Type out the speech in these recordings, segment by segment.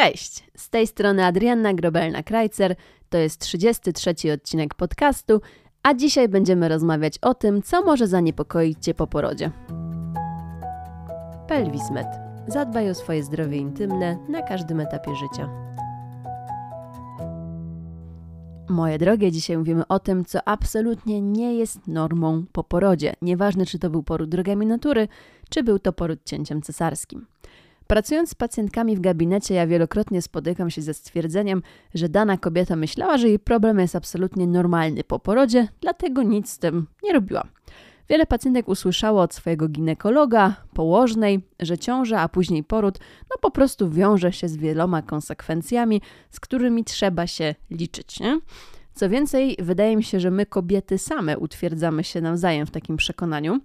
Cześć, z tej strony Adrianna Grobelna-Krajcer, to jest 33 odcinek podcastu, a dzisiaj będziemy rozmawiać o tym, co może zaniepokoić Cię po porodzie. Pelwismed. Zadbaj o swoje zdrowie intymne na każdym etapie życia. Moje drogie, dzisiaj mówimy o tym, co absolutnie nie jest normą po porodzie. Nieważne, czy to był poród drogami natury, czy był to poród cięciem cesarskim. Pracując z pacjentkami w gabinecie, ja wielokrotnie spotykam się ze stwierdzeniem, że dana kobieta myślała, że jej problem jest absolutnie normalny po porodzie, dlatego nic z tym nie robiła. Wiele pacjentek usłyszało od swojego ginekologa, położnej, że ciąża, a później poród, no po prostu wiąże się z wieloma konsekwencjami, z którymi trzeba się liczyć. Nie? Co więcej, wydaje mi się, że my kobiety same utwierdzamy się nawzajem w takim przekonaniu.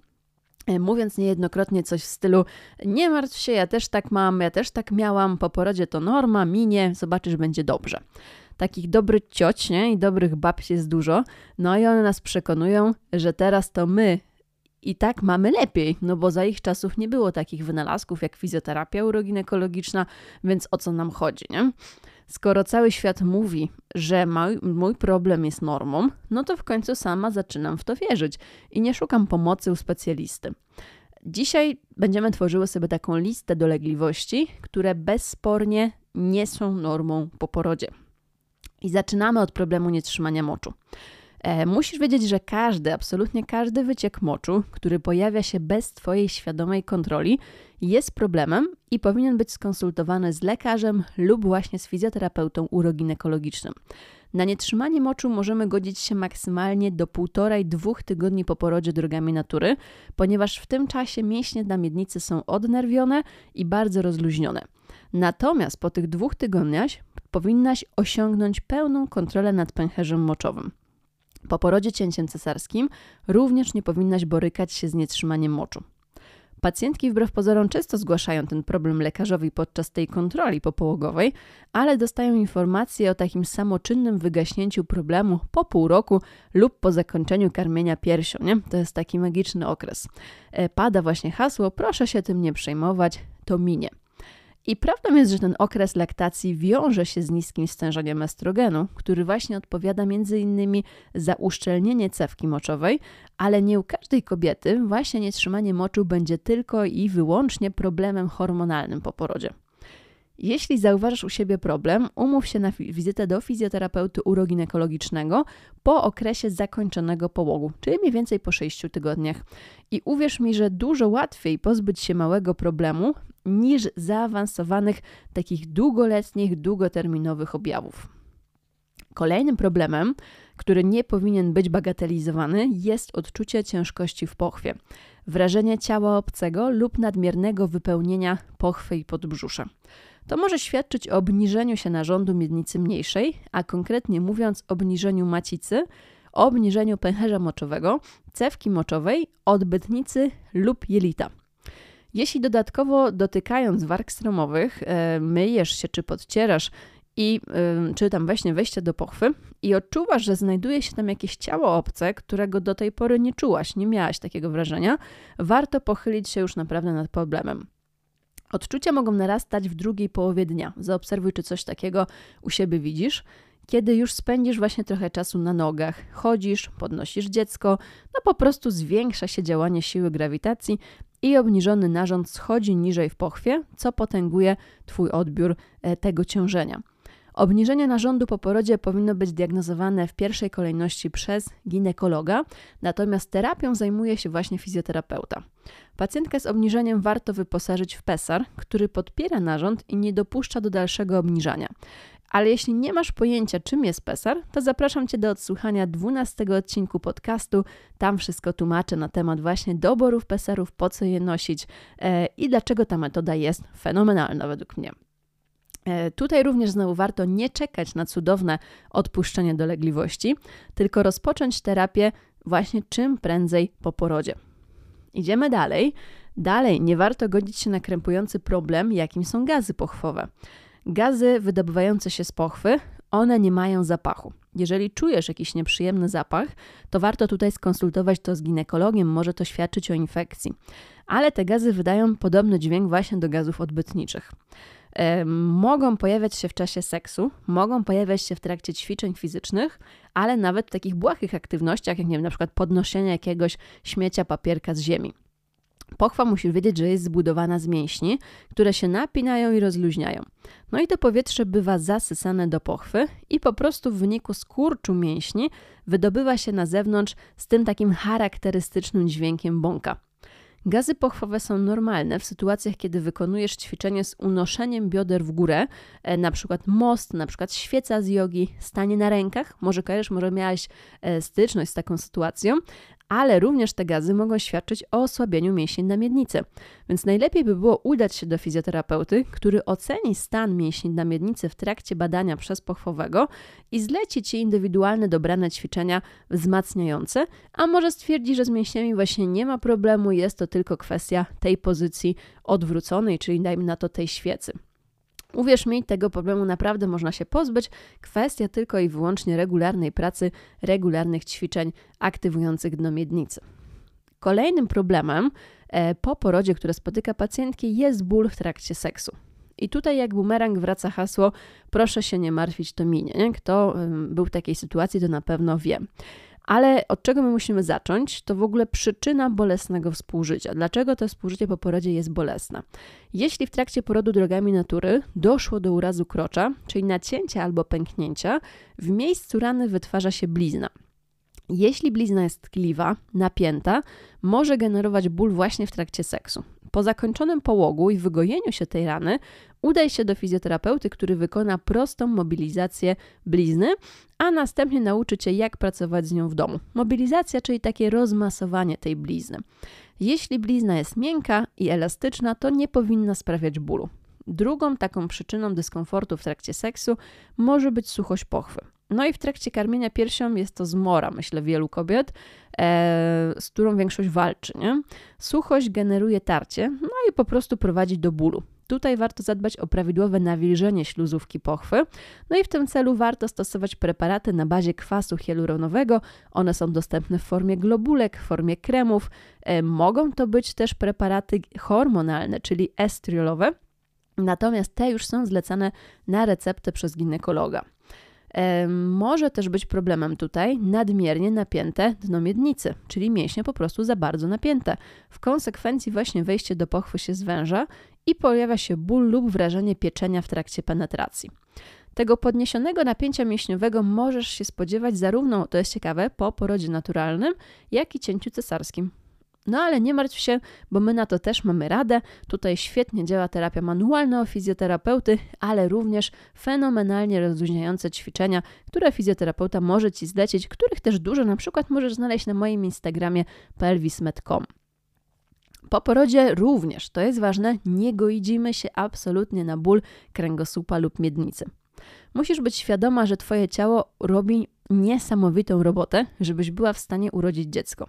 E, mówiąc niejednokrotnie coś w stylu: Nie martw się, ja też tak mam, ja też tak miałam, po porodzie to norma, minie, zobaczysz, będzie dobrze. Takich dobrych cioć nie? i dobrych babci jest dużo, no i one nas przekonują, że teraz to my i tak mamy lepiej, no bo za ich czasów nie było takich wynalazków jak fizjoterapia uroginekologiczna, więc o co nam chodzi, nie? Skoro cały świat mówi, że mój, problem jest normą, no to w końcu sama zaczynam w to wierzyć i nie szukam pomocy u specjalisty. Dzisiaj będziemy tworzyły sobie taką listę dolegliwości, które bezspornie nie są normą po porodzie. I zaczynamy od problemu nietrzymania moczu. E, musisz wiedzieć, że każdy, absolutnie każdy wyciek moczu, który pojawia się bez Twojej świadomej kontroli, jest problemem i powinien być skonsultowany z lekarzem lub właśnie z fizjoterapeutą uroginekologicznym. Na nietrzymanie moczu możemy godzić się maksymalnie do 1,5-2 tygodni po porodzie drogami natury, ponieważ w tym czasie mięśnie na miednicy są odnerwione i bardzo rozluźnione. Natomiast po tych dwóch tygodniach powinnaś osiągnąć pełną kontrolę nad pęcherzem moczowym. Po porodzie cięciem cesarskim również nie powinnaś borykać się z nietrzymaniem moczu. Pacjentki wbrew pozorom często zgłaszają ten problem lekarzowi podczas tej kontroli popołogowej, ale dostają informacje o takim samoczynnym wygaśnięciu problemu po pół roku lub po zakończeniu karmienia piersią. Nie? To jest taki magiczny okres. E, pada właśnie hasło, proszę się tym nie przejmować, to minie. I prawdą jest, że ten okres laktacji wiąże się z niskim stężeniem estrogenu, który właśnie odpowiada między innymi za uszczelnienie cewki moczowej, ale nie u każdej kobiety właśnie nietrzymanie moczu będzie tylko i wyłącznie problemem hormonalnym po porodzie. Jeśli zauważasz u siebie problem, umów się na wizytę do fizjoterapeuty uroginekologicznego po okresie zakończonego połogu, czyli mniej więcej po 6 tygodniach. I uwierz mi, że dużo łatwiej pozbyć się małego problemu niż zaawansowanych, takich długoletnich, długoterminowych objawów. Kolejnym problemem, który nie powinien być bagatelizowany, jest odczucie ciężkości w pochwie, wrażenie ciała obcego lub nadmiernego wypełnienia pochwy i podbrzusza. To może świadczyć o obniżeniu się narządu miednicy mniejszej, a konkretnie mówiąc obniżeniu macicy, obniżeniu pęcherza moczowego, cewki moczowej, odbytnicy lub jelita. Jeśli dodatkowo dotykając warg stromowych e, myjesz się czy podcierasz i e, czy tam właśnie wejście do pochwy i odczuwasz, że znajduje się tam jakieś ciało obce, którego do tej pory nie czułaś, nie miałaś takiego wrażenia, warto pochylić się już naprawdę nad problemem. Odczucia mogą narastać w drugiej połowie dnia. Zaobserwuj, czy coś takiego u siebie widzisz. Kiedy już spędzisz właśnie trochę czasu na nogach, chodzisz, podnosisz dziecko, no po prostu zwiększa się działanie siły grawitacji i obniżony narząd schodzi niżej w pochwie, co potęguje Twój odbiór e, tego ciążenia. Obniżenie narządu po porodzie powinno być diagnozowane w pierwszej kolejności przez ginekologa, natomiast terapią zajmuje się właśnie fizjoterapeuta. Pacjentkę z obniżeniem warto wyposażyć w pesar, który podpiera narząd i nie dopuszcza do dalszego obniżania. Ale jeśli nie masz pojęcia, czym jest pesar, to zapraszam Cię do odsłuchania 12 odcinku podcastu. Tam wszystko tłumaczę na temat właśnie doborów pesarów, po co je nosić e, i dlaczego ta metoda jest fenomenalna według mnie. E, tutaj również znowu warto nie czekać na cudowne odpuszczenie dolegliwości, tylko rozpocząć terapię właśnie czym prędzej po porodzie. Idziemy dalej. Dalej nie warto godzić się na krępujący problem, jakim są gazy pochwowe. Gazy wydobywające się z pochwy, one nie mają zapachu. Jeżeli czujesz jakiś nieprzyjemny zapach, to warto tutaj skonsultować to z ginekologiem, może to świadczyć o infekcji. Ale te gazy wydają podobny dźwięk właśnie do gazów odbytniczych. Mogą pojawiać się w czasie seksu, mogą pojawiać się w trakcie ćwiczeń fizycznych, ale nawet w takich błahych aktywnościach, jak nie wiem, na przykład podnoszenie jakiegoś śmiecia papierka z ziemi. Pochwa musisz wiedzieć, że jest zbudowana z mięśni, które się napinają i rozluźniają. No i to powietrze bywa zasysane do pochwy i po prostu w wyniku skurczu mięśni wydobywa się na zewnątrz z tym takim charakterystycznym dźwiękiem bąka. Gazy pochwowe są normalne w sytuacjach, kiedy wykonujesz ćwiczenie z unoszeniem bioder w górę, e, na przykład most, na przykład świeca z jogi, stanie na rękach. Może kojarzysz, może miałeś e, styczność z taką sytuacją, ale również te gazy mogą świadczyć o osłabieniu mięśni na miednicy. Więc najlepiej by było udać się do fizjoterapeuty, który oceni stan mięśni na miednicy w trakcie badania przez pochwowego i zleci Ci indywidualne dobrane ćwiczenia wzmacniające, a może stwierdzi, że z mięśniami właśnie nie ma problemu, jest to tylko kwestia tej pozycji odwróconej, czyli dajmy na to tej świecy. Uwierz mi, tego problemu naprawdę można się pozbyć. Kwestia tylko i wyłącznie regularnej pracy, regularnych ćwiczeń aktywujących dno miednicy. Kolejnym problemem e, po porodzie, które spotyka pacjentki, jest ból w trakcie seksu. I tutaj jak bumerang wraca hasło proszę się nie martwić, to minie. Nie? Kto był w takiej sytuacji, to na pewno wie. Ale od czego my musimy zacząć? To w ogóle przyczyna bolesnego współżycia. Dlaczego to współżycie po porodzie jest bolesne? Jeśli w trakcie porodu drogami natury doszło do urazu krocza, czyli nacięcia albo pęknięcia, w miejscu rany wytwarza się blizna. Jeśli blizna jest tkliwa, napięta, może generować ból właśnie w trakcie seksu. Po zakończonym połogu i wygojeniu się tej rany, udaj się do fizjoterapeuty, który wykona prostą mobilizację blizny, a następnie nauczy cię, jak pracować z nią w domu. Mobilizacja, czyli takie rozmasowanie tej blizny. Jeśli blizna jest miękka i elastyczna, to nie powinna sprawiać bólu. Drugą taką przyczyną dyskomfortu w trakcie seksu może być suchość pochwy. No i w trakcie karmienia piersią jest to zmora, myślę, wielu kobiet, z którą większość walczy. Nie? Suchość generuje tarcie, no i po prostu prowadzi do bólu. Tutaj warto zadbać o prawidłowe nawilżenie śluzówki pochwy. No i w tym celu warto stosować preparaty na bazie kwasu hialuronowego. One są dostępne w formie globulek, w formie kremów. E, mogą to być też preparaty hormonalne, czyli estriolowe. Natomiast te już są zlecane na receptę przez ginekologa. Może też być problemem tutaj nadmiernie napięte dno miednicy, czyli mięśnie po prostu za bardzo napięte. W konsekwencji właśnie wejście do pochwy się zwęża i pojawia się ból lub wrażenie pieczenia w trakcie penetracji. Tego podniesionego napięcia mięśniowego możesz się spodziewać zarówno, to jest ciekawe, po porodzie naturalnym, jak i cięciu cesarskim. No ale nie martw się, bo my na to też mamy radę. Tutaj świetnie działa terapia manualna u fizjoterapeuty, ale również fenomenalnie rozluźniające ćwiczenia, które fizjoterapeuta może Ci zlecić, których też dużo na przykład możesz znaleźć na moim Instagramie pelvismed.com. Po porodzie również, to jest ważne, nie goidzimy się absolutnie na ból kręgosłupa lub miednicy. Musisz być świadoma, że Twoje ciało robi niesamowitą robotę, żebyś była w stanie urodzić dziecko.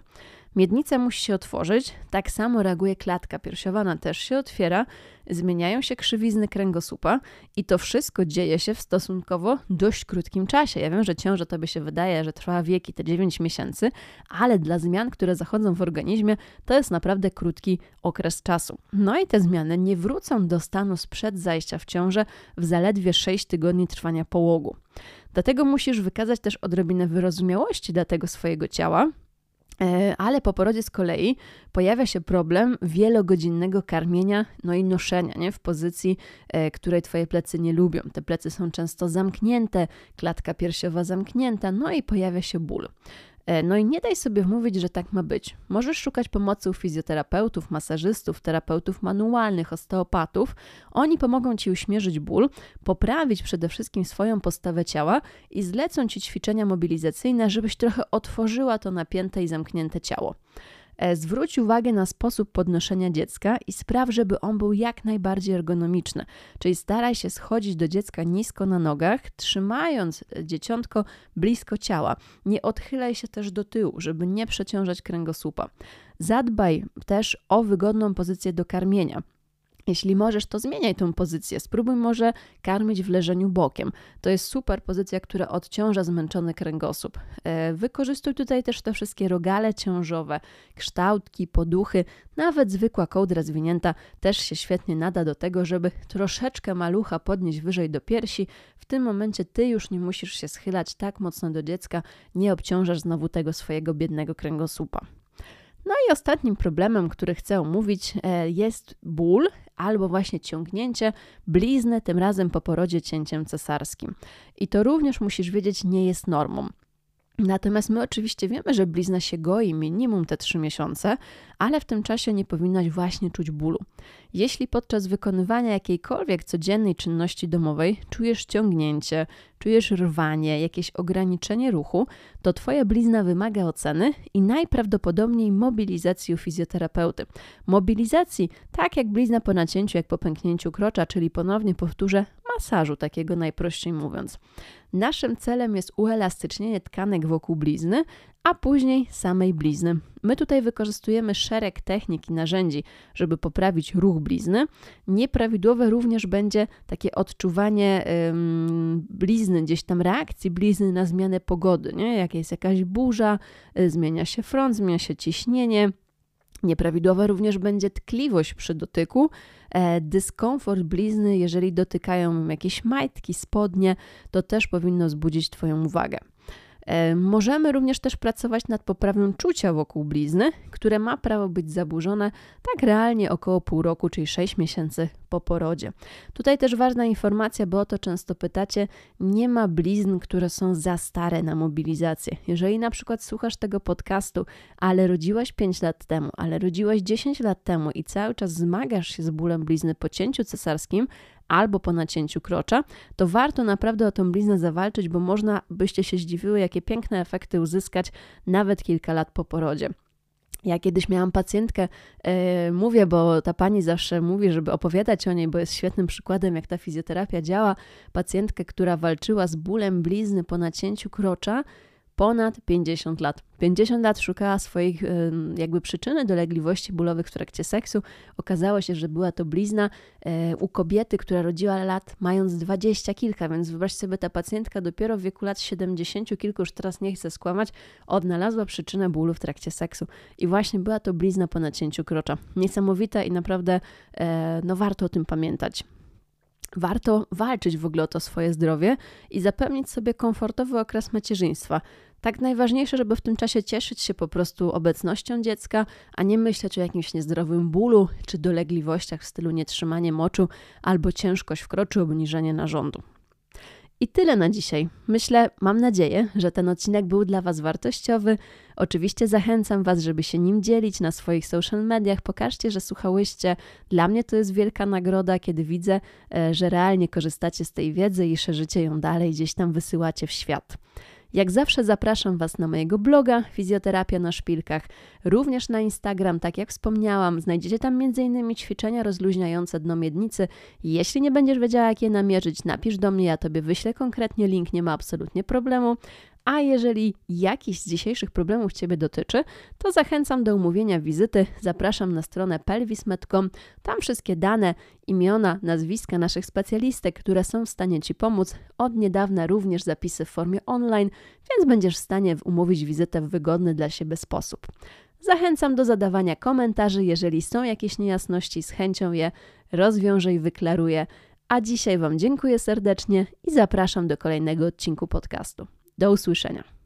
Miednica musi się otworzyć, tak samo reaguje klatka piersiowa, ona też się otwiera, zmieniają się krzywizny kręgosłupa i to wszystko dzieje się w stosunkowo dość krótkim czasie. Ja wiem, że ciąża tobie się wydaje, że trwa wieki, te 9 miesięcy, ale dla zmian, które zachodzą w organizmie, to jest naprawdę krótki okres czasu. No i te zmiany nie wrócą do stanu sprzed zajścia w ciążę w zaledwie 6 tygodni trwania połogu. Dlatego musisz wykazać też odrobinę wyrozumiałości dla tego swojego ciała, ale po porodzie z kolei pojawia się problem wielogodzinnego karmienia, no i noszenia nie? w pozycji, e, której Twoje plecy nie lubią. Te plecy są często zamknięte, klatka piersiowa zamknięta, no i pojawia się ból. E, no i nie daj sobie wmówić, że tak ma być. Możesz szukać pomocy u fizjoterapeutów, masażystów, terapeutów manualnych, osteopatów. Oni pomogą ci uśmierzyć ból, poprawić przede wszystkim swoją postawę ciała i zlecą ci ćwiczenia mobilizacyjne, żebyś trochę otworzyła to napięte i zamknięte ciało. E, zwróć uwagę na sposób podnoszenia dziecka i spraw, żeby on był jak najbardziej ergonomiczny. Czyli staraj się schodzić do dziecka nisko na nogach, trzymając dzieciątko blisko ciała. Nie odchylaj się też do tyłu, żeby nie przeciążać kręgosłupa. Zadbaj też o wygodną pozycję do karmienia. Jeśli możesz, to zmieniaj tą pozycję. Spróbuj może karmić w leżeniu bokiem. To jest super pozycja, która odciąża zmęczony kręgosłup. E, wykorzystuj tutaj też te wszystkie rogale ciążowe, kształtki, poduchy, nawet zwykła kołdra zwinięta też się świetnie nada do tego, żeby troszeczkę malucha podnieść wyżej do piersi. W tym momencie ty już nie musisz się schylać tak mocno do dziecka, nie obciążasz znowu tego swojego biednego kręgosłupa. No i ostatnim problemem, który chcę omówić, e, jest ból albo właśnie ciągnięcie blizny, tym razem po porodzie cięciem cesarskim. I to również musisz wiedzieć, nie jest normą. Natomiast my oczywiście wiemy, że blizna się goi minimum te 3 miesiące, ale w tym czasie nie powinnaś właśnie czuć bólu. Jeśli podczas wykonywania jakiejkolwiek codziennej czynności domowej czujesz ciągnięcie, czujesz rwanie, jakieś ograniczenie ruchu, to Twoja blizna wymaga oceny i najprawdopodobniej mobilizacji u fizjoterapeuty. Mobilizacji, tak jak blizna po nacięciu, jak po pęknięciu krocza, czyli ponownie powtórzę, masażu, takiego najprościej mówiąc. Naszym celem jest uelastycznienie tkanek wokół blizny, a później samej blizny. My tutaj wykorzystujemy szereg technik i narzędzi, żeby poprawić ruch blizny. Nieprawidłowe również będzie takie odczuwanie ym, blizny, gdzieś tam reakcji blizny na zmianę pogody, nie? jak jest jakaś burza, y, zmienia się front, zmienia się ciśnienie. Nieprawidłowa również będzie tkliwość przy dotyku, e, dyskomfort blizny, jeżeli dotykają jakieś majtki, spodnie, to też powinno wzbudzić Twoją uwagę. E, możemy również też pracować nad poprawą czucia wokół blizny, które ma prawo być zaburzone tak realnie około pół roku, czyli 6 miesięcy po porodzie. Tutaj też ważna informacja, bo o to często pytacie, nie ma blizn, które są za stare na mobilizację. Jeżeli na przykład słuchasz tego podcastu, ale rodziłaś 5 lat temu, ale rodziłaś 10 lat temu i cały czas zmagasz się z bólem blizny po cięciu cesarskim, albo po nacięciu krocza, to warto naprawdę o tą bliznę zawalczyć, bo można byście się zdziwiły, jakie piękne efekty uzyskać nawet kilka lat po porodzie. Ja kiedyś miałam pacjentkę, yy, mówię, bo ta pani zawsze mówi, żeby opowiadać o niej, bo jest świetnym przykładem, jak ta fizjoterapia działa. Pacjentkę, która walczyła z bólem blizny po nacięciu krocza ponad 50 lat. 50 lat szukała swoich jakby przyczyny dolegliwości bólowych w trakcie seksu. Okazało się, że była to blizna e, u kobiety, która rodziła lat mając 20 kilka, więc wyobraźcie sobie, ta pacjentka dopiero w wieku lat 70 kilku, już teraz nie chcę skłamać, odnalazła przyczynę bólu w trakcie seksu. I właśnie była to blizna po nacięciu krocza. Niesamowita i naprawdę e, no warto o tym pamiętać. Warto walczyć w ogóle o to swoje zdrowie i zapewnić sobie komfortowy okres macierzyństwa. Tak najważniejsze, żeby w tym czasie cieszyć się po prostu obecnością dziecka, a nie myśleć o jakimś niezdrowym bólu czy dolegliwościach w stylu nietrzymanie moczu albo ciężkość w kroczu, obniżenie narządu. I tyle na dzisiaj. Myślę, mam nadzieję, że ten odcinek był dla Was wartościowy. Oczywiście zachęcam Was, żeby się nim dzielić na swoich social mediach. Pokażcie, że słuchałyście. Dla mnie to jest wielka nagroda, kiedy widzę, e, że realnie korzystacie z tej wiedzy i szerzycie ją dalej, gdzieś tam wysyłacie w świat. Jak zawsze zapraszam Was na mojego bloga Fizjoterapia na Szpilkach, również na Instagram, tak jak wspomniałam, znajdziecie tam m.in. ćwiczenia rozluźniające dno miednicy. Jeśli nie będziesz wiedziała, jak je namierzyć, napisz do mnie, ja Tobie wyślę konkretnie link, nie ma absolutnie problemu. A jeżeli jakiś z dzisiejszych problemów Ciebie dotyczy, to zachęcam do umówienia wizyty. Zapraszam na stronę pelvis.com. Tam wszystkie dane, imiona, nazwiska naszych specjalistek, które są w stanie Ci pomóc. Od niedawna również zapisy w formie online, więc będziesz w stanie umówić wizytę w wygodny dla siebie sposób. Zachęcam do zadawania komentarzy, jeżeli są jakieś niejasności, z chęcią je rozwiążę i wyklaruję. A dzisiaj Wam dziękuję serdecznie i zapraszam do kolejnego odcinku podcastu. Do usłyszenia.